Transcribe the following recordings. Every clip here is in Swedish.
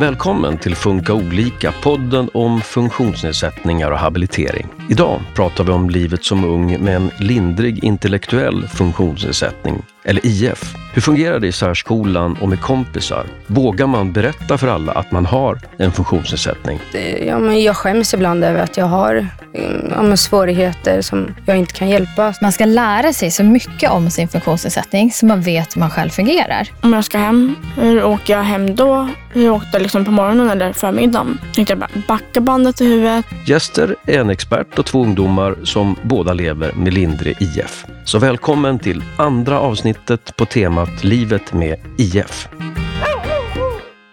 Välkommen till Funka olika, podden om funktionsnedsättningar och habilitering. Idag pratar vi om livet som ung med en lindrig intellektuell funktionsnedsättning, eller IF. Hur fungerar det i särskolan och med kompisar? Vågar man berätta för alla att man har en funktionsnedsättning? Ja, men jag skäms ibland över att jag har ja, men svårigheter som jag inte kan hjälpa. Man ska lära sig så mycket om sin funktionsnedsättning så man vet hur man själv fungerar. Om jag ska hem, hur åker jag hem då? Hur åkte jag liksom på morgonen eller förmiddagen? Tänkte jag bara backa bandet i huvudet. Gäster är en expert och två ungdomar som båda lever med lindrig IF. Så välkommen till andra avsnittet på temat Livet med IF.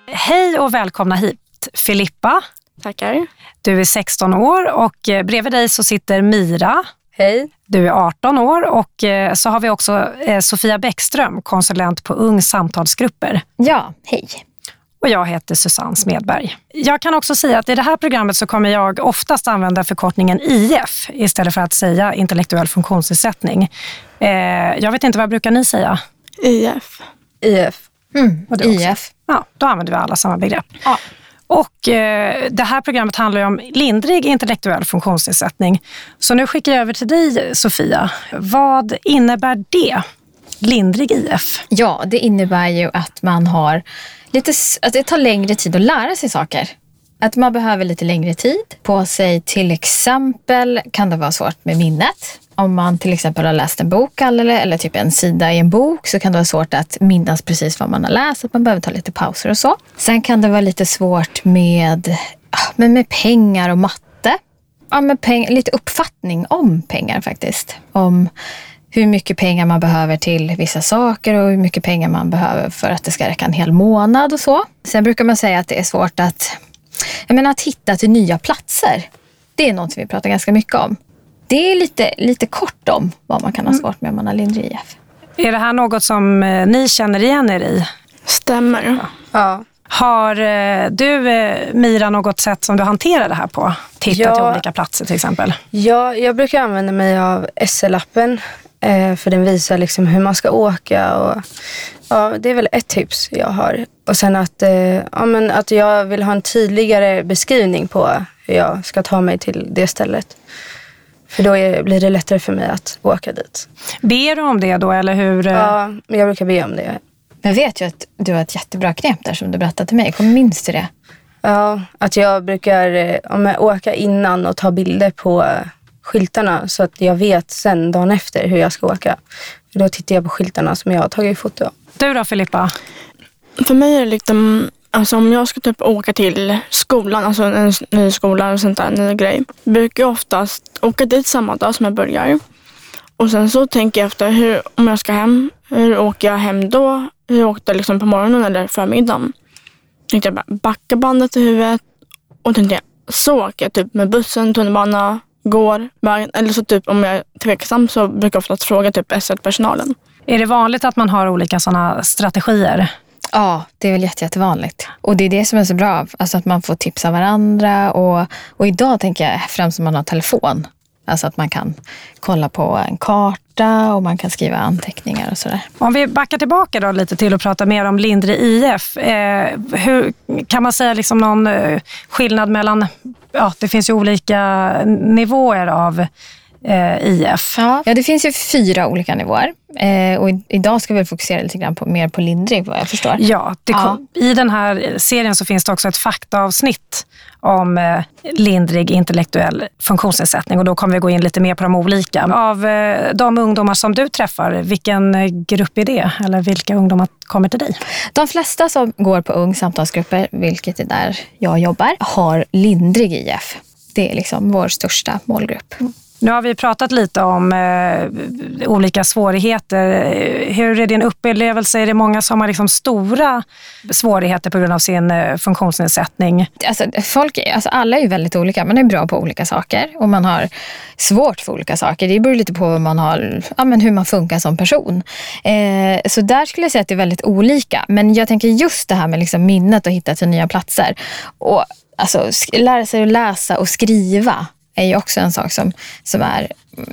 Hej och välkomna hit Filippa. Tackar. Du är 16 år och eh, bredvid dig så sitter Mira. Hej. Du är 18 år och eh, så har vi också eh, Sofia Bäckström, konsulent på Ung samtalsgrupper. Ja, hej. Och jag heter Susanne Smedberg. Jag kan också säga att i det här programmet så kommer jag oftast använda förkortningen IF istället för att säga intellektuell funktionsnedsättning. Jag vet inte, vad brukar ni säga? IF. IF. Mm, IF. Ja, då använder vi alla samma begrepp. Ja. Och eh, det här programmet handlar ju om lindrig intellektuell funktionsnedsättning. Så nu skickar jag över till dig Sofia. Vad innebär det? Lindrig IF? Ja, det innebär ju att man har lite, att alltså, det tar längre tid att lära sig saker. Att man behöver lite längre tid på sig. Till exempel kan det vara svårt med minnet. Om man till exempel har läst en bok eller, eller typ en sida i en bok så kan det vara svårt att minnas precis vad man har läst. Att man behöver ta lite pauser och så. Sen kan det vara lite svårt med, ah, men med pengar och matte. Ja, med peng, lite uppfattning om pengar faktiskt. Om hur mycket pengar man behöver till vissa saker och hur mycket pengar man behöver för att det ska räcka en hel månad och så. Sen brukar man säga att det är svårt att, jag menar, att hitta till nya platser. Det är något vi pratar ganska mycket om. Det är lite, lite kort om vad man kan ha svårt med om man har lindrig IF. Är det här något som eh, ni känner igen er i? Stämmer. Ja. Har eh, du, eh, Mira, något sätt som du hanterar det här på? Titta Ja. till olika platser till exempel. Ja, jag brukar använda mig av SL-appen. Eh, för den visar liksom hur man ska åka. Och, ja, det är väl ett tips jag har. Och sen att, eh, ja, men att jag vill ha en tydligare beskrivning på hur jag ska ta mig till det stället. För då är, blir det lättare för mig att åka dit. Ber du om det då eller hur? eh, Ja, jag brukar be om det. Jag vet ju att du har ett jättebra knep där som du berättade till mig. Kommer minns du det? Ja, att jag brukar om jag åka innan och ta bilder på skyltarna så att jag vet sen dagen efter hur jag ska åka. För då tittar jag på skyltarna som jag har tagit foto av. Du då Filippa? För mig är det liksom, alltså om jag ska typ åka till skolan, alltså en ny skola och sånt där, en ny grej. Brukar jag oftast åka dit samma dag som jag börjar. Och sen så tänker jag efter, hur, om jag ska hem, hur åker jag hem då? Hur åkte jag liksom på morgonen eller förmiddagen? Tänkte jag bara backa bandet i huvudet och tänkte jag, så åker jag typ med bussen, tunnelbana, går, vägen. Eller så typ om jag är tveksam så brukar jag oftast fråga typ SL-personalen. Är det vanligt att man har olika sådana strategier? Ja, det är väl jätte, jättevanligt. Och det är det som är så bra, alltså att man får tipsa varandra. Och, och idag tänker jag främst om man har telefon. Alltså att man kan kolla på en karta och man kan skriva anteckningar och sådär. Om vi backar tillbaka då lite till och pratar mer om lindrig IF. Eh, hur, kan man säga liksom någon eh, skillnad mellan, ja det finns ju olika nivåer av eh, IF. Ja, det finns ju fyra olika nivåer. Eh, och i, idag ska vi fokusera lite grann på, mer på lindrig vad jag förstår. Ja, kom, i den här serien så finns det också ett faktaavsnitt om eh, lindrig intellektuell funktionsnedsättning och då kommer vi gå in lite mer på de olika. Av eh, de ungdomar som du träffar, vilken eh, grupp är det? Eller vilka ungdomar kommer till dig? De flesta som går på Ung samtalsgrupper, vilket är där jag jobbar, har lindrig IF. Det är liksom vår största målgrupp. Nu har vi pratat lite om eh, olika svårigheter. Hur är din upplevelse? Är det många som har liksom stora svårigheter på grund av sin eh, funktionsnedsättning? Alltså, folk, alltså alla är ju väldigt olika. Man är bra på olika saker och man har svårt för olika saker. Det beror lite på hur man har, ja, men hur man funkar som person. Eh, så där skulle jag säga att det är väldigt olika. Men jag tänker just det här med liksom minnet och hitta till nya platser. Och alltså, lära sig att läsa och skriva är ju också en sak som, som, är,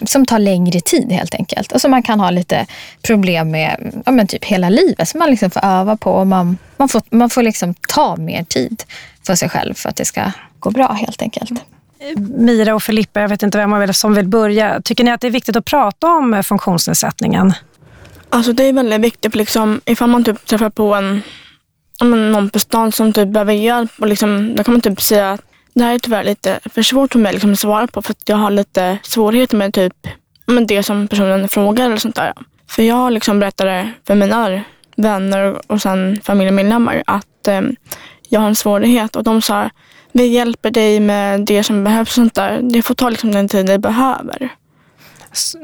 som tar längre tid helt enkelt. Och som man kan ha lite problem med ja, men typ hela livet. Som man liksom får öva på och man, man får, man får liksom ta mer tid för sig själv för att det ska gå bra helt enkelt. Mira och Filippa, jag vet inte vem av er som vill börja. Tycker ni att det är viktigt att prata om funktionsnedsättningen? Alltså det är väldigt viktigt, liksom, ifall man typ träffar på en, någon på stan som typ behöver hjälp, och liksom, då kan man typ säga att det här är tyvärr lite för svårt för mig liksom, att svara på för att jag har lite svårigheter med typ med det som personen frågar eller sånt där. För jag liksom berättade för mina vänner och sen familjemedlemmar att eh, jag har en svårighet och de sa vi hjälper dig med det som behövs och sånt där. Det får ta liksom den tid det behöver.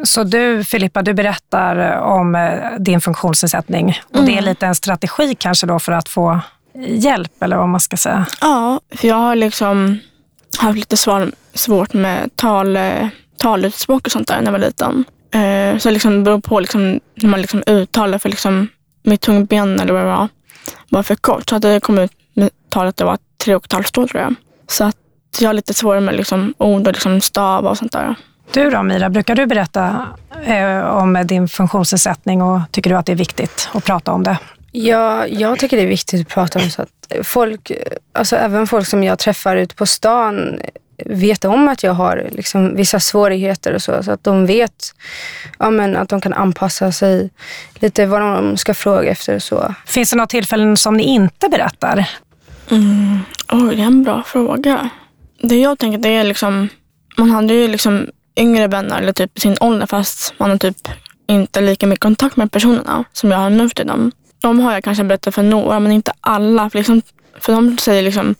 Så du Filippa, du berättar om eh, din funktionsnedsättning och mm. det är mm. lite en strategi kanske då för att få hjälp eller vad man ska säga? Ja, för jag har liksom haft lite svår, svårt med tal, talutspråk och sånt där när jag var liten. Eh, så liksom, det beror på liksom, hur man liksom uttalar för liksom, mitt tungben eller vad det var, var för kort. Så att det kom ut med talet det var tre och ett halvt år tror jag. Så att jag har lite svårare med liksom, ord och liksom, stava och sånt där. Du då Mira, brukar du berätta eh, om din funktionsnedsättning och tycker du att det är viktigt att prata om det? Ja, jag tycker det är viktigt att prata om så att folk, alltså även folk som jag träffar ute på stan vet om att jag har liksom vissa svårigheter och så. Så att de vet ja, men att de kan anpassa sig lite vad de ska fråga efter. och Så. Finns det några tillfällen som ni inte berättar? Mm. Oh, det är en bra fråga. Det jag tänker det är liksom, man hade ju liksom yngre vänner eller typ sin ålder fast man har typ inte lika mycket kontakt med personerna som jag har nu för tiden de har jag kanske berättat för några, men inte alla. För, liksom, för de säger liksom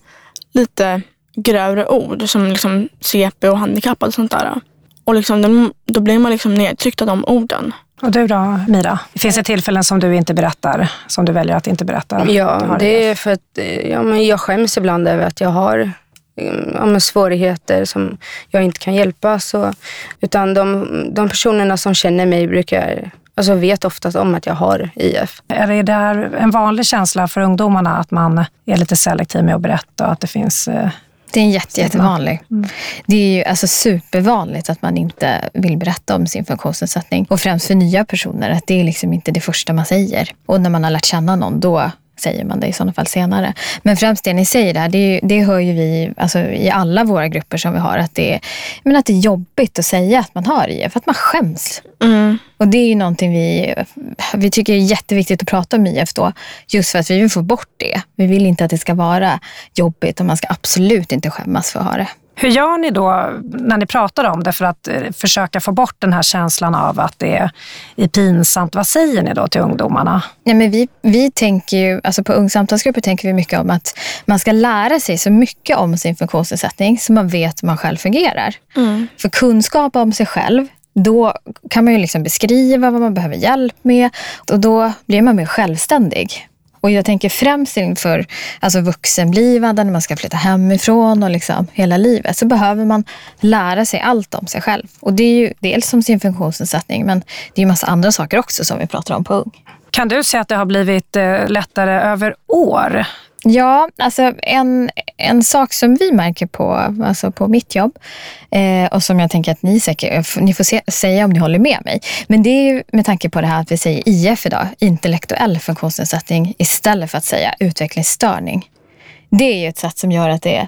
lite grövre ord som liksom CP och handikappad och sånt där. Och liksom, de, då blir man liksom nedtryckt av de orden. Och du då, Mira? Finns det tillfällen som du inte berättar, som du väljer att inte berätta? Ja, det är för att ja, men jag skäms ibland över att jag har ja, svårigheter som jag inte kan hjälpa. Så, utan de, de personerna som känner mig brukar alltså vet oftast om att jag har IF. Är det där en vanlig känsla för ungdomarna att man är lite selektiv med att berätta och att det finns eh, det är en jätte, jättevanlig. Mm. Det är ju alltså supervanligt att man inte vill berätta om sin funktionsnedsättning. Och främst för nya personer, att det är liksom inte det första man säger. Och när man har lärt känna någon, då säger man det i sådana fall senare. Men främst det ni säger där, det, det hör ju vi alltså, i alla våra grupper som vi har, att det, men att det är jobbigt att säga att man har IF, för att man skäms. Mm. Och det är ju någonting vi, vi tycker är jätteviktigt att prata om IF då, just för att vi vill få bort det. Vi vill inte att det ska vara jobbigt och man ska absolut inte skämmas för att ha det. Hur gör ni då när ni pratar om det för att eh, försöka få bort den här känslan av att det är pinsamt? Vad säger ni då till ungdomarna? Ja, men vi, vi tänker ju, alltså på ungsamtalsgrupper tänker vi mycket om att man ska lära sig så mycket om sin funktionsnedsättning så man vet hur man själv fungerar. Mm. För kunskap om sig själv då kan man ju liksom beskriva vad man behöver hjälp med och då blir man mer självständig. Och jag tänker främst inför alltså vuxenblivande, när man ska flytta hemifrån och liksom hela livet, så behöver man lära sig allt om sig själv. Och det är ju dels om sin funktionsnedsättning, men det är ju massa andra saker också som vi pratar om på UNG. Kan du säga att det har blivit eh, lättare över år? Ja, alltså en, en sak som vi märker på, alltså på mitt jobb eh, och som jag tänker att ni säkert, eh, ni får se, säga om ni håller med mig. Men det är ju med tanke på det här att vi säger IF idag, intellektuell funktionsnedsättning istället för att säga utvecklingsstörning. Det är ju ett sätt som gör att det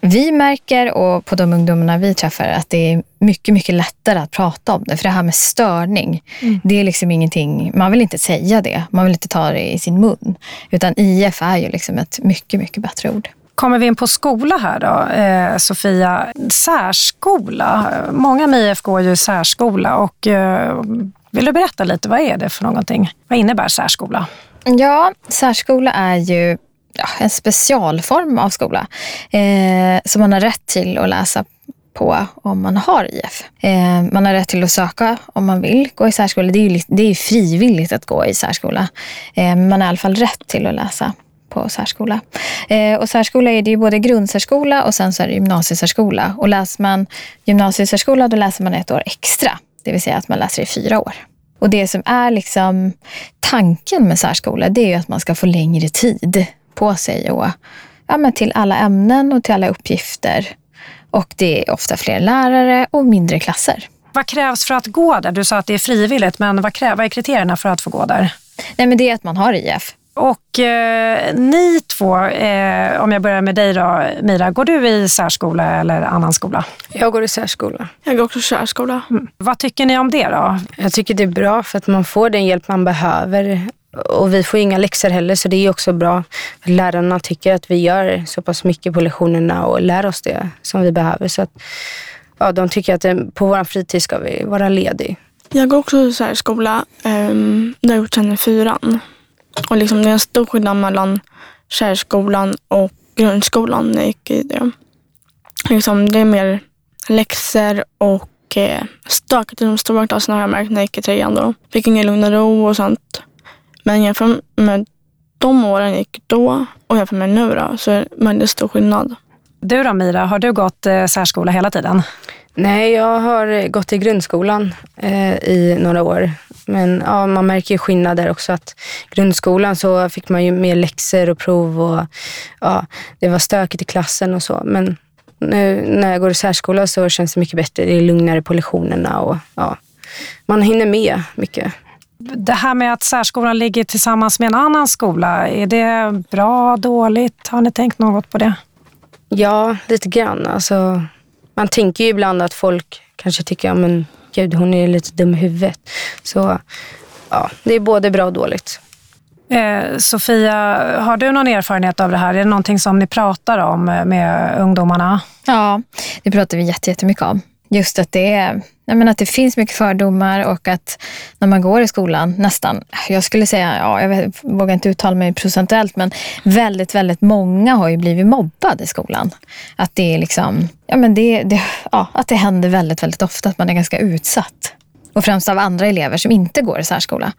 vi märker och på de ungdomarna vi träffar att det är mycket, mycket lättare att prata om det. För det här med störning, mm. det är liksom ingenting, man vill inte säga det. Man vill inte ta det i sin mun. Utan IF är ju liksom ett mycket, mycket bättre ord. Kommer vi in på skola här då, eh, Sofia. Särskola. Många med IF går ju särskola och eh, vill du berätta lite, vad är det för någonting? Vad innebär särskola? Ja, särskola är ju ja, en specialform av skola eh, som man har rätt till att läsa på om man har IF. Eh, man har rätt till att söka om man vill gå i särskola. Det är ju det är frivilligt att gå i särskola. Eh, man har i alla fall rätt till att läsa på särskola. Eh, och särskola är det ju både grundsärskola och sen så är det gymnasiesärskola. Och läser man gymnasiesärskola då läser man ett år extra. Det vill säga att man läser i fyra år. Och det som är liksom tanken med särskola det är ju att man ska få längre tid på sig och ja, men till alla ämnen och till alla uppgifter. Och det är ofta fler lärare och mindre klasser. Vad krävs för att gå där? Du sa att det är frivilligt, men vad, krä- vad är kriterierna för att få gå där? Nej, men det är att man har IF. Och eh, ni två, eh, om jag börjar med dig då, Mira, går du i särskola eller annan skola? Jag går i särskola. Jag går också särskola. Vad tycker ni om det då? Jag tycker det är bra för att man får den hjälp man behöver. Och vi får inga läxor heller så det är också bra. Lärarna tycker att vi gör så pass mycket på lektionerna och lär oss det som vi behöver. Så att, ja, de tycker att eh, på vår fritid ska vi vara ledig. Jag går också i särskola. Um, ehm, det har jag gjort sedan i fyran. Och liksom, det är en stor skillnad mellan särskolan och grundskolan när jag gick i det. Liksom, det är mer läxor och eh, stökigt i de stora klasserna har jag märkt när jag gick i trean. Då. Fick ingen lugn och ro och sånt. Men jämfört med de åren jag gick då och jämfört med nu då, så är det stor skillnad. Du då Mira, har du gått eh, särskola hela tiden? Nej, jag har gått i grundskolan eh, i några år. Men ja, man märker ju skillnader också. att Grundskolan så fick man ju mer läxor och prov och ja, det var stökigt i klassen och så. Men nu när jag går i särskola så känns det mycket bättre. Det är lugnare på lektionerna och ja, man hinner med mycket. Det här med att särskolan ligger tillsammans med en annan skola, är det bra, dåligt? Har ni tänkt något på det? Ja, lite grann. Alltså, man tänker ju ibland att folk kanske tycker, ja men gud hon är lite dum i huvudet. Så ja, det är både bra och dåligt. Eh, Sofia, har du någon erfarenhet av det här? Är det någonting som ni pratar om med ungdomarna? Ja, det pratar vi jätte- jättemycket om. Just att det, är, jag menar, att det finns mycket fördomar och att när man går i skolan, nästan, jag skulle säga, ja, jag vet, vågar inte uttala mig procentuellt, men väldigt, väldigt många har ju blivit mobbade i skolan. Att det är liksom, ja men det, det, ja, att det händer väldigt, väldigt ofta att man är ganska utsatt. Och främst av andra elever som inte går i särskola.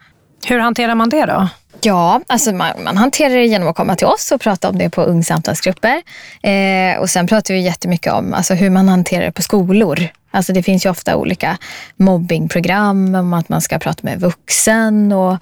Hur hanterar man det då? Ja, alltså man, man hanterar det genom att komma till oss och prata om det på ungsamtalsgrupper. Eh, och sen pratar vi jättemycket om alltså, hur man hanterar det på skolor. Alltså det finns ju ofta olika mobbingprogram om att man ska prata med vuxen. Och,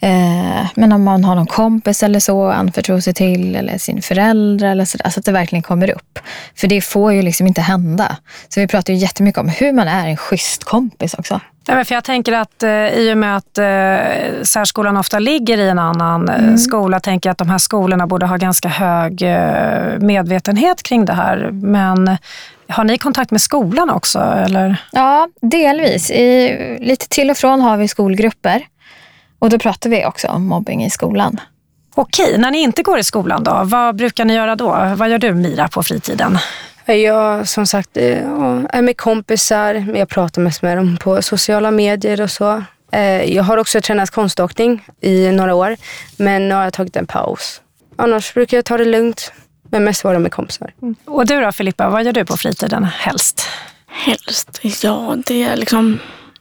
eh, men om man har någon kompis eller så, anförtro sig till eller sin förälder eller så, så alltså, att det verkligen kommer upp. För det får ju liksom inte hända. Så vi pratar ju jättemycket om hur man är en schysst kompis också. Nej, för jag tänker att eh, i och med att eh, särskolan ofta ligger i en annan eh, skola, tänker jag att de här skolorna borde ha ganska hög eh, medvetenhet kring det här. Men har ni kontakt med skolan också? Eller? Ja, delvis. I, lite till och från har vi skolgrupper. Och då pratar vi också om mobbing i skolan. Okej, när ni inte går i skolan då, vad brukar ni göra då? Vad gör du Mira på fritiden? Jag som sagt eh, är med kompisar, men jag pratar mest med dem på sociala medier och så. Eh, Jag har också tränat konståkning i några år, men nu har jag tagit en paus. Annars brukar jag ta det lugnt, men mest vara med kompisar. Och du då Filippa, vad gör du på fritiden helst? Helst, ja det är liksom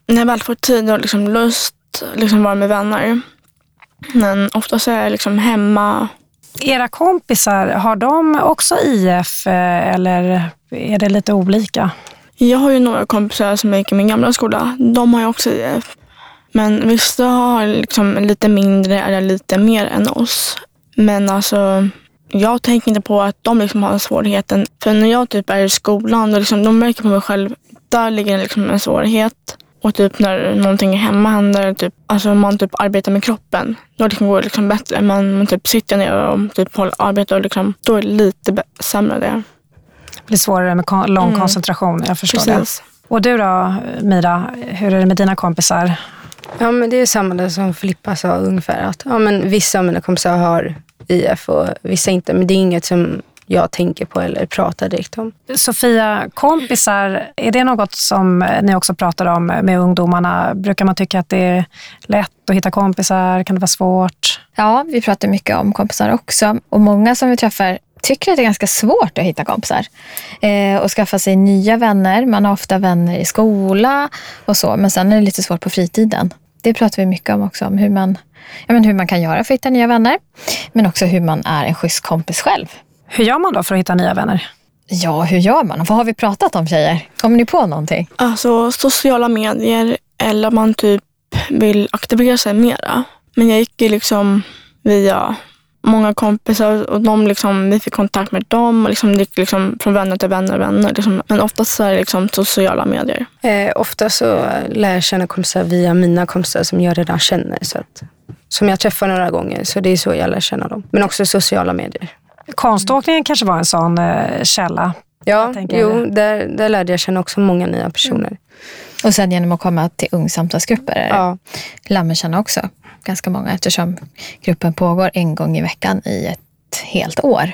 när jag väl får tid och liksom lust liksom vara med vänner. Men oftast är jag liksom hemma. Era kompisar, har de också IF eh, eller är det lite olika? Jag har ju några kompisar som gick i min gamla skola. De har ju också IF. Men vissa har liksom lite mindre eller lite mer än oss. Men alltså, jag tänker inte på att de liksom har svårigheten. För när jag typ är i skolan, då liksom, de märker på mig själv, där ligger liksom en svårighet. Och typ när någonting hemma händer, typ, alltså om man typ arbetar med kroppen, då liksom går det liksom bättre. Men om man typ sitter ner och typ håller, arbetar, liksom, då är det lite sämre det. Det blir svårare med kon- lång koncentration, jag förstår Precis. det. Och du då Mira, hur är det med dina kompisar? Ja, men det är samma där som Filippa sa ungefär. Att, ja, men vissa av mina kompisar har IF och vissa inte. Men det är inget som jag tänker på eller pratar direkt om. Sofia, kompisar, är det något som ni också pratar om med ungdomarna? Brukar man tycka att det är lätt att hitta kompisar? Kan det vara svårt? Ja, vi pratar mycket om kompisar också. Och många som vi träffar tycker att det är ganska svårt att hitta kompisar. Eh, och skaffa sig nya vänner. Man har ofta vänner i skola och så. Men sen är det lite svårt på fritiden. Det pratar vi mycket om också. Om hur man, ja, men hur man kan göra för att hitta nya vänner. Men också hur man är en schysst kompis själv. Hur gör man då för att hitta nya vänner? Ja, hur gör man? Vad har vi pratat om tjejer? Kommer ni på någonting? Alltså sociala medier eller om man typ vill aktivera sig mera. Men jag gick ju liksom via många kompisar och de liksom, vi fick kontakt med dem och liksom, det gick liksom från vänner till vänner och vänner. Liksom. Men oftast så är det liksom sociala medier. Eh, ofta så lär jag känna kompisar via mina kompisar som jag redan känner. Så att, som jag träffar några gånger. Så det är så jag lär känna dem. Men också sociala medier. Konståkningen kanske var en sån eh, källa? Ja, jo, där, där lärde jag känna också många nya personer. Och sen genom att komma till ungsamtalsgrupper Ja. lär man känna också ganska många eftersom gruppen pågår en gång i veckan i ett helt år.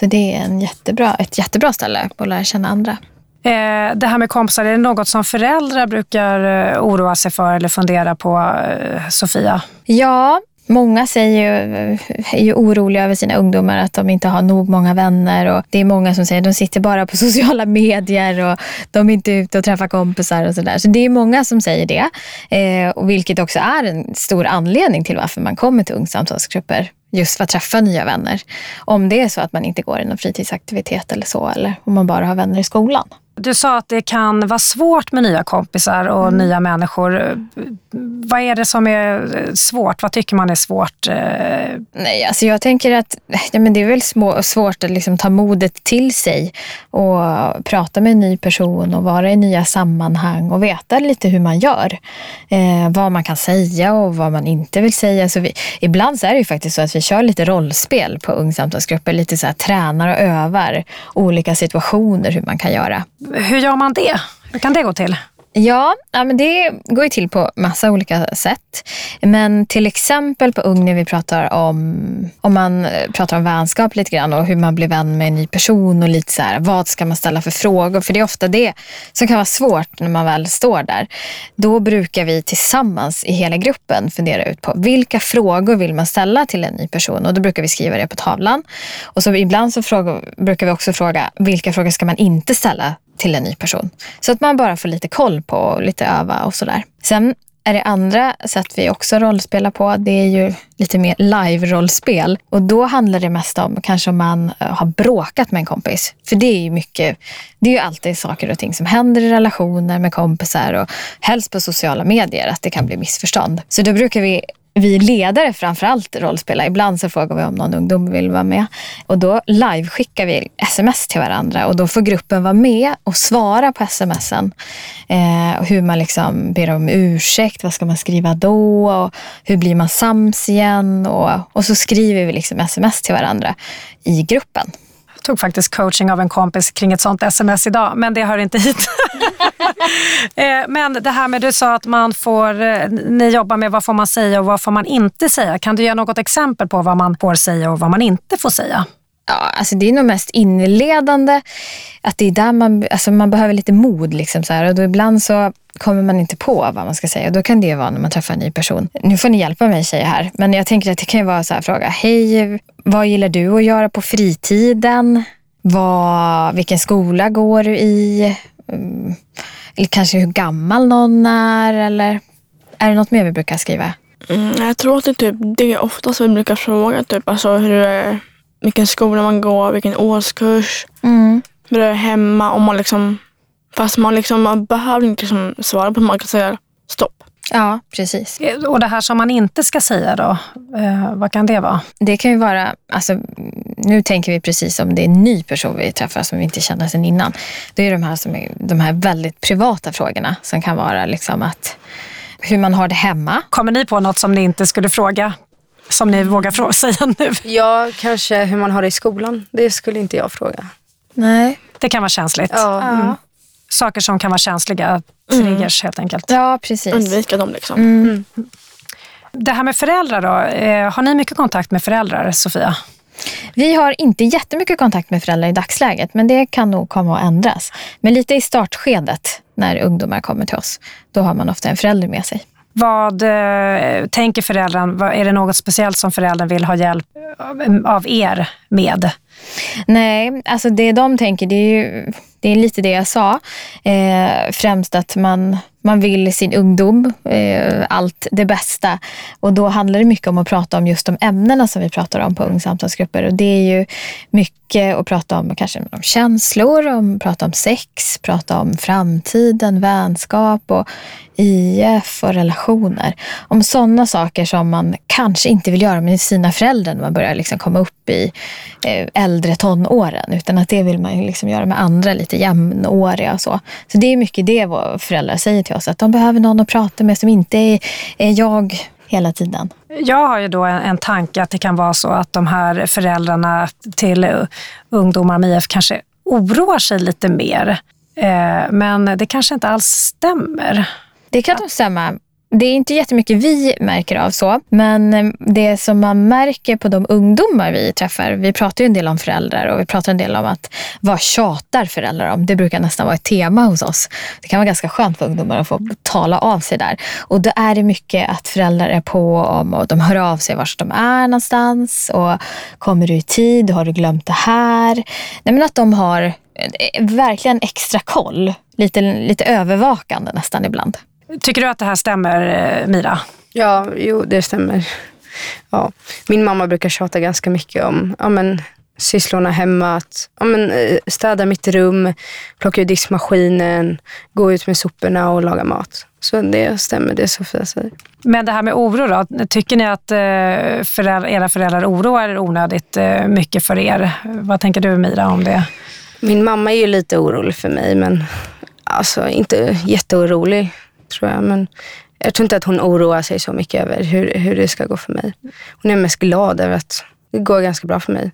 Så det är en jättebra, ett jättebra ställe att lära känna andra. Eh, det här med kompisar, är det något som föräldrar brukar eh, oroa sig för eller fundera på, Sofia? Ja, många säger ju, är ju oroliga över sina ungdomar att de inte har nog många vänner. Och det är många som säger att de sitter bara på sociala medier och de är inte ute och träffar kompisar och sådär. Så det är många som säger det. Eh, och vilket också är en stor anledning till varför man kommer till ungsamtalsgrupper. Just för att träffa nya vänner. Om det är så att man inte går i någon fritidsaktivitet eller så. Eller om man bara har vänner i skolan. Du sa att det kan vara svårt med nya kompisar och nya människor. Vad är det som är eh, svårt? Vad tycker man är svårt? Eh, Nej, alltså jag tänker att ja, men det är väl små, svårt att liksom ta modet till sig och prata med en ny person och vara i nya sammanhang och veta lite hur man gör. Eh, vad man kan säga och vad man inte vill säga. Så vi, ibland så är det ju faktiskt så att vi kör lite rollspel på ungsamtalsgrupper. Lite så här tränar och övar olika situationer hur man kan göra hur gör man det? Hur kan det gå till? Ja, ja men det går ju till på massa olika sätt. Men till exempel på Ung när vi pratar om, om man eh, pratar om vänskap lite grann och hur man blir vän med en ny person och lite så här, vad ska man ställa för frågor? För det är ofta det som kan vara svårt när man väl står där. Då brukar vi tillsammans i hela gruppen fundera ut på vilka frågor vill man ställa till en ny person? Och då brukar vi skriva det på tavlan. Och så ibland så frågar, brukar vi också fråga vilka frågor ska man inte ställa till en ny person. Så att man bara får lite koll på och lite öva och sådär. Sen är det andra sätt vi också rollspelar på. Det är ju lite mer live-rollspel. Och då handlar det mest om kanske om man eh, har bråkat med en kompis. För det är ju mycket, det är ju alltid saker och ting som händer i relationer med kompisar och helst på sociala medier att det kan bli missförstånd. Så då brukar vi vi ledare framförallt rollspelar, Ibland så frågar vi om någon ungdom vill vara med. Och då live-skickar vi sms till varandra och då får gruppen vara med och svara på smsen. Eh, hur man liksom ber om ursäkt, vad ska man skriva då? Och hur blir man sams igen? Och, och så skriver vi liksom sms till varandra i gruppen. Jag tog faktiskt coaching av en kompis kring ett sånt sms idag, men det hör inte hit. Eh, men det här med, du sa att man får, eh, ni jobbar med vad får man säga och vad får man inte säga. Kan du ge något exempel på vad man får säga och vad man inte får säga? Ja, alltså det är nog mest inledande. Att det är där man, alltså man behöver lite mod. Liksom så här. Och då ibland så kommer man inte på vad man ska säga. Och då kan det vara när man träffar en ny person. Nu får ni hjälpa mig tjejer här. Men jag tänker att det kan ju vara så här fråga. Hej, vad gillar du att göra på fritiden? Vad, vilken skola går du i? Mm, eller kanske hur gammal någon är? Eller är det något mer vi brukar skriva? Mm, jag tror att det är typ det oftast vi brukar fråga. Typ, alltså hur det är, vilken skola man går, vilken årskurs, Mm. hur det är hemma. Om man liksom, fast man, liksom, man behöver inte liksom svara på det. Man kan säga stopp. Ja, precis. Eh, Och det här som man inte ska säga då, eh, vad kan det vara? Det kan ju vara, alltså, nu tänker vi precis om det är en ny person vi träffar som vi inte känner sedan innan. Det är de här, som är, de här väldigt privata frågorna som kan vara liksom att hur man har det hemma. Kommer ni på något som ni inte skulle fråga, som ni vågar säga nu? Ja, kanske hur man har det i skolan. Det skulle inte jag fråga. Nej. Det kan vara känsligt. Ja. Ja, Saker som kan vara känsliga triggers helt enkelt. ja precis. Undvika dem liksom. Mm. Det här med föräldrar då, eh, har ni mycket kontakt med föräldrar, Sofia? Vi har inte jättemycket kontakt med föräldrar i dagsläget, men det kan nog komma att ändras. Men lite i startskedet, när ungdomar kommer till oss, då har man ofta en förälder med sig. Vad eh, tänker föräldrarna? Är det något speciellt som föräldern vill ha hjälp av- av er med? Nej, alltså det de tänker, det är, ju, det är lite det jag sa. Eh, främst att man, man vill sin ungdom eh, allt det bästa. Och då handlar det mycket om att prata om just de ämnena som vi pratar om på ungsamtalsgrupper. Och det är ju mycket att prata om kanske om känslor, om prata om sex, prata om framtiden, vänskap och IF och relationer. Om sådana saker som man kanske inte vill göra med sina föräldrar när man börjar liksom komma upp i eh, äldre tonåren. Utan att det vill man liksom göra med andra lite jämnåriga och så. Så det är mycket det våra föräldrar säger till oss. Att de behöver någon att prata med som inte är, är jag hela tiden. Jag har ju då en, en tanke att det kan vara så att de här föräldrarna till eh, ungdomar med IF kanske oroar sig lite mer. Eh, men det kanske inte alls stämmer. Det kan nog stämma. Det är inte jättemycket vi märker av så, men eh, det som man märker på de ungdomar vi träffar, vi pratar ju en del om föräldrar och vi pratar en del om att vad tjatar föräldrar om? Det brukar nästan vara ett tema hos oss. Det kan vara ganska skönt för ungdomar att få tala av sig där. Och då är det mycket att föräldrar är på om och de hör av sig vart de är någonstans och kommer du i tid? Har du glömt det här? Nej, men att de har eh, verkligen extra koll, lite, lite övervakande nästan ibland. Tycker du att det här stämmer, eh, Mira? Ja, jo det stämmer. Ja. Min mamma brukar tjata ganska mycket om ja, men, sysslorna hemma. Att ja, men, eh, städa mitt rum, plocka ur diskmaskinen, gå ut med soporna och laga mat. Så det stämmer, det Sofia säger. Men det här med oro då? Tycker ni att eh, föräldrar, era föräldrar oroar onödigt mycket för er? Vad tänker du Mira om det? Min mamma är ju lite orolig för mig, men alltså inte jätteorolig tror jag. Men jag tror inte att hon oroar sig så mycket över hur, hur det ska gå för mig. Hon är mest glad över att det går ganska bra för mig.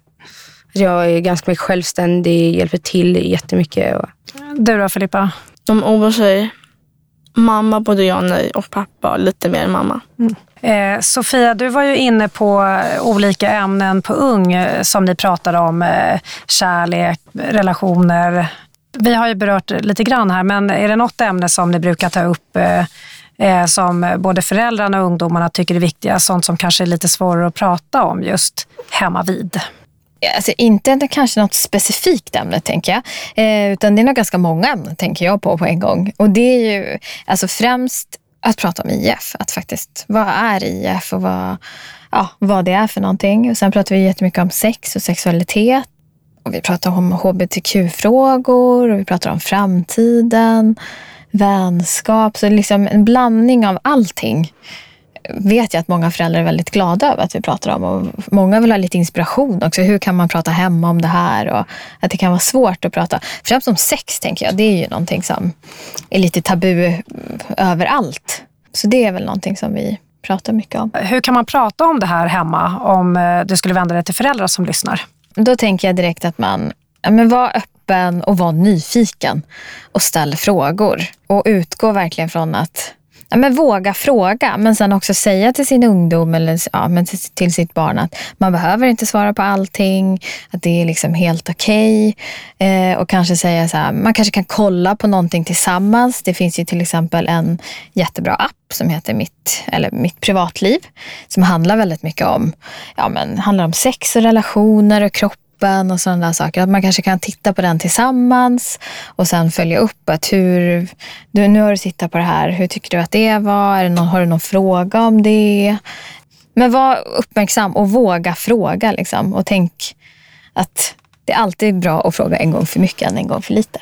Jag är ganska mycket självständig, hjälper till jättemycket. Och... Du då Filippa? De oroar sig. Mamma, både jag och nej och pappa lite mer än mamma. Mm. Eh, Sofia, du var ju inne på olika ämnen på UNG eh, som ni pratade om. Eh, kärlek, relationer, vi har ju berört lite grann här, men är det något ämne som ni brukar ta upp eh, eh, som både föräldrarna och ungdomarna tycker är viktiga? Sånt som kanske är lite svårare att prata om just hemma vid? Alltså inte kanske något specifikt ämne, tänker jag. Eh, utan det är nog ganska många ämnen, tänker jag på på en gång. Och det är ju alltså främst att prata om IF. Att faktiskt, vad är IF och vad, ja, vad det är för någonting. Och sen pratar vi jättemycket om sex och sexualitet. Och vi pratar om hbtq-frågor och vi pratar om framtiden, vänskap. Så liksom en blandning av allting vet jag att många föräldrar är väldigt glada över att vi pratar om. Och många vill ha lite inspiration också. Hur kan man prata hemma om det här? Och att det kan vara svårt att prata. Främst om sex tänker jag. Det är ju någonting som är lite tabu överallt. Så det är väl någonting som vi pratar mycket om. Hur kan man prata om det här hemma om eh, du skulle vända dig till föräldrar som lyssnar? Då tänker jag direkt att man ja, men var öppen och var nyfiken och ställ frågor. Och utgå verkligen från att men våga fråga, men sen också säga till sin ungdom eller ja, men till, till sitt barn att man behöver inte svara på allting, att det är liksom helt okej. Okay. Eh, och kanske säga så här, man kanske kan kolla på någonting tillsammans. Det finns ju till exempel en jättebra app som heter Mitt, eller Mitt privatliv, som handlar väldigt mycket om, ja, men, handlar om sex och relationer och kropp och sådana där saker. Att man kanske kan titta på den tillsammans och sen följa upp att hur, du, nu har du tittat på det här, hur tycker du att det var? Är det någon, har du någon fråga om det? Men var uppmärksam och våga fråga liksom. Och tänk att det är alltid bra att fråga en gång för mycket än en gång för lite.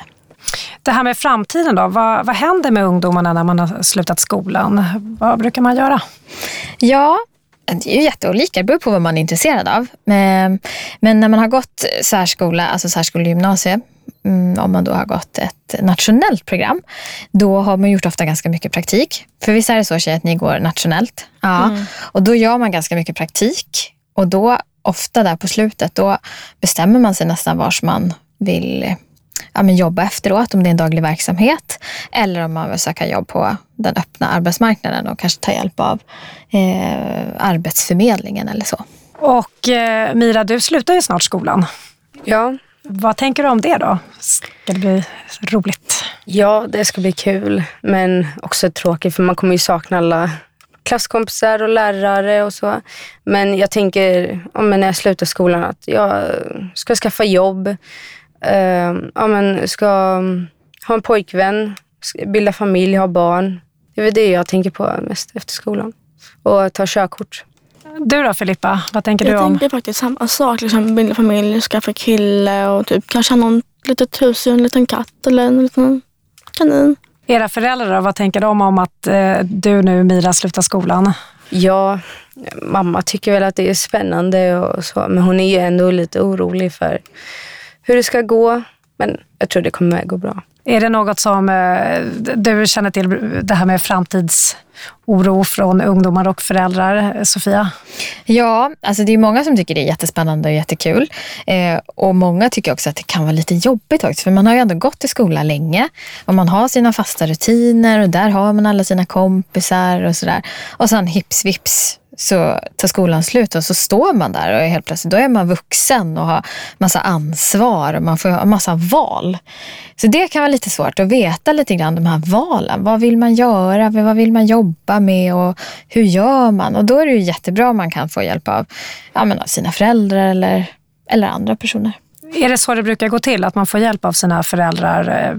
Det här med framtiden då, vad, vad händer med ungdomarna när man har slutat skolan? Vad brukar man göra? Ja, det är ju jätteolika, det beror på vad man är intresserad av. Men, men när man har gått särskola, alltså särskolegymnasium, mm, om man då har gått ett nationellt program, då har man gjort ofta ganska mycket praktik. För visst är det så tjejer att ni går nationellt? Ja. Mm. Och då gör man ganska mycket praktik. Och då, ofta där på slutet, då bestämmer man sig nästan vars man vill ja, men jobba efteråt, om det är en daglig verksamhet. Eller om man vill söka jobb på den öppna arbetsmarknaden och kanske ta hjälp av eh, Arbetsförmedlingen eller så. Och eh, Mira, du slutar ju snart skolan. Ja. Vad tänker du om det då? Ska det bli roligt? Ja, det ska bli kul, men också tråkigt för man kommer ju sakna alla klasskompisar och lärare och så. Men jag tänker, om när jag slutar skolan, att jag ska skaffa jobb eh, ja, men ska um, ha en pojkvän, bilda familj, ha barn. Det är väl det jag tänker på mest efter skolan. Och ta körkort. Du då Filippa, vad tänker jag du om? Jag tänker faktiskt samma sak. Liksom bilda familj, skaffa kille och typ kanske ha någon litet husdjur, en liten katt eller en liten kanin. Era föräldrar, vad tänker de om att eh, du nu, Mira, slutar skolan? Ja, mamma tycker väl att det är spännande och så, men hon är ju ändå lite orolig för hur det ska gå. Men jag tror det kommer att gå bra. Är det något som eh, du känner till, det här med framtidsoro från ungdomar och föräldrar, Sofia? Ja, alltså det är många som tycker det är jättespännande och jättekul. Eh, och många tycker också att det kan vara lite jobbigt också, för man har ju ändå gått i skolan länge och man har sina fasta rutiner och där har man alla sina kompisar och sådär. Och sen hips vips så tar skolan slut och så står man där och helt plötsligt då är man vuxen och har massa ansvar och man får ha massa val. Så det kan vara lite svårt att veta lite grann de här valen. Vad vill man göra? Vad vill man jobba med? Och hur gör man? Och då är det ju jättebra om man kan få hjälp av, ja, men av sina föräldrar eller, eller andra personer. Är det så det brukar gå till, att man får hjälp av sina föräldrar eh,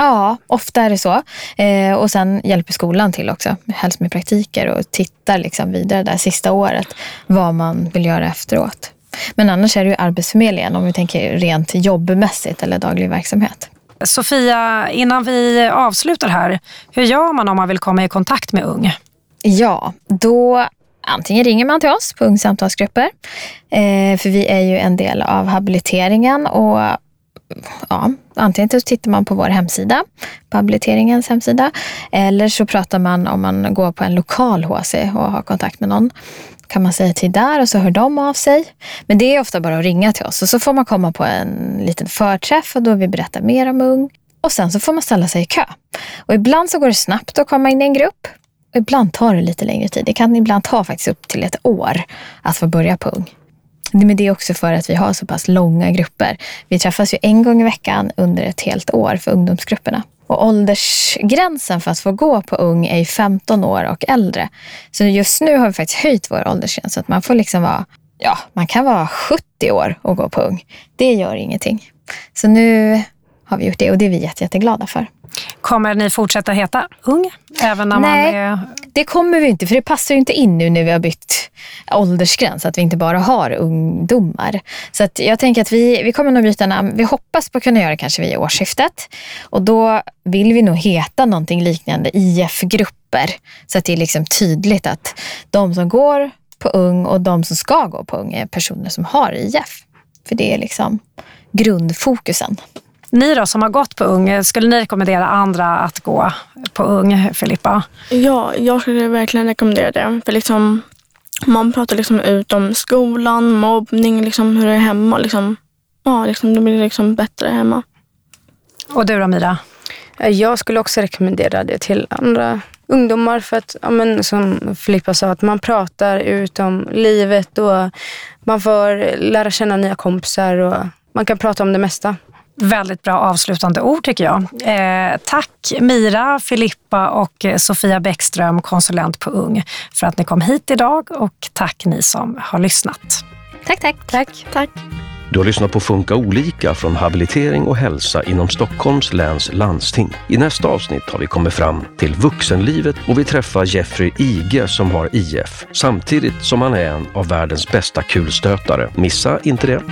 Ja, ofta är det så. Eh, och sen hjälper skolan till också, helst med praktiker och tittar liksom vidare där sista året vad man vill göra efteråt. Men annars är det ju Arbetsförmedlingen om vi tänker rent jobbmässigt eller daglig verksamhet. Sofia, innan vi avslutar här, hur gör man om man vill komma i kontakt med Ung? Ja, då antingen ringer man till oss på Ung samtalsgrupper, eh, för vi är ju en del av habiliteringen och ja, antingen så tittar man på vår hemsida, på habiliteringens hemsida, eller så pratar man om man går på en lokal HC och har kontakt med någon. kan man säga till där och så hör de av sig. Men det är ofta bara att ringa till oss och så får man komma på en liten förträff och då vi berättar mer om ung. Och sen så får man ställa sig i kö. Och ibland så går det snabbt att komma in i en grupp. Och ibland tar det lite längre tid. Det kan ibland ta faktiskt upp till ett år att få börja på ung. Men det är också för att vi har så pass långa grupper. Vi träffas ju en gång i veckan under ett helt år för ungdomsgrupperna. Och åldersgränsen för att få gå på ung är 15 år och äldre. Så just nu har vi faktiskt höjt vår åldersgräns. Så att man får liksom vara, ja, man kan vara 70 år och gå på ung. Det gör ingenting. Så nu har vi gjort det och det är vi jätte, jätteglada för. Kommer ni fortsätta heta Ung? Även när Nej, man är... det kommer vi inte. För det passar ju inte in nu när vi har bytt åldersgräns. Att vi inte bara har ungdomar. Så att jag tänker att vi, vi kommer nog byta namn. Vi hoppas på att kunna göra det kanske vid årsskiftet. Och då vill vi nog heta någonting liknande IF-grupper. Så att det är liksom tydligt att de som går på Ung och de som ska gå på Ung är personer som har IF. För det är liksom grundfokusen. Ni då som har gått på Ung, skulle ni rekommendera andra att gå på Ung, Filippa? Ja, jag skulle verkligen rekommendera det. För liksom, man pratar liksom ut om skolan, mobbning, liksom hur det är hemma. Liksom, ja, liksom, det blir liksom bättre hemma. Och du då Mira? Jag skulle också rekommendera det till andra ungdomar för att, ja, men, som Filippa sa, att man pratar ut om livet och man får lära känna nya kompisar och man kan prata om det mesta. Väldigt bra avslutande ord tycker jag. Eh, tack Mira, Filippa och Sofia Bäckström, konsulent på Ung, för att ni kom hit idag och tack ni som har lyssnat. Tack, tack. Tack. Tack. Du har lyssnat på Funka olika från habilitering och hälsa inom Stockholms läns landsting. I nästa avsnitt har vi kommit fram till vuxenlivet och vi träffar Jeffrey Ige som har IF, samtidigt som han är en av världens bästa kulstötare. Missa inte det!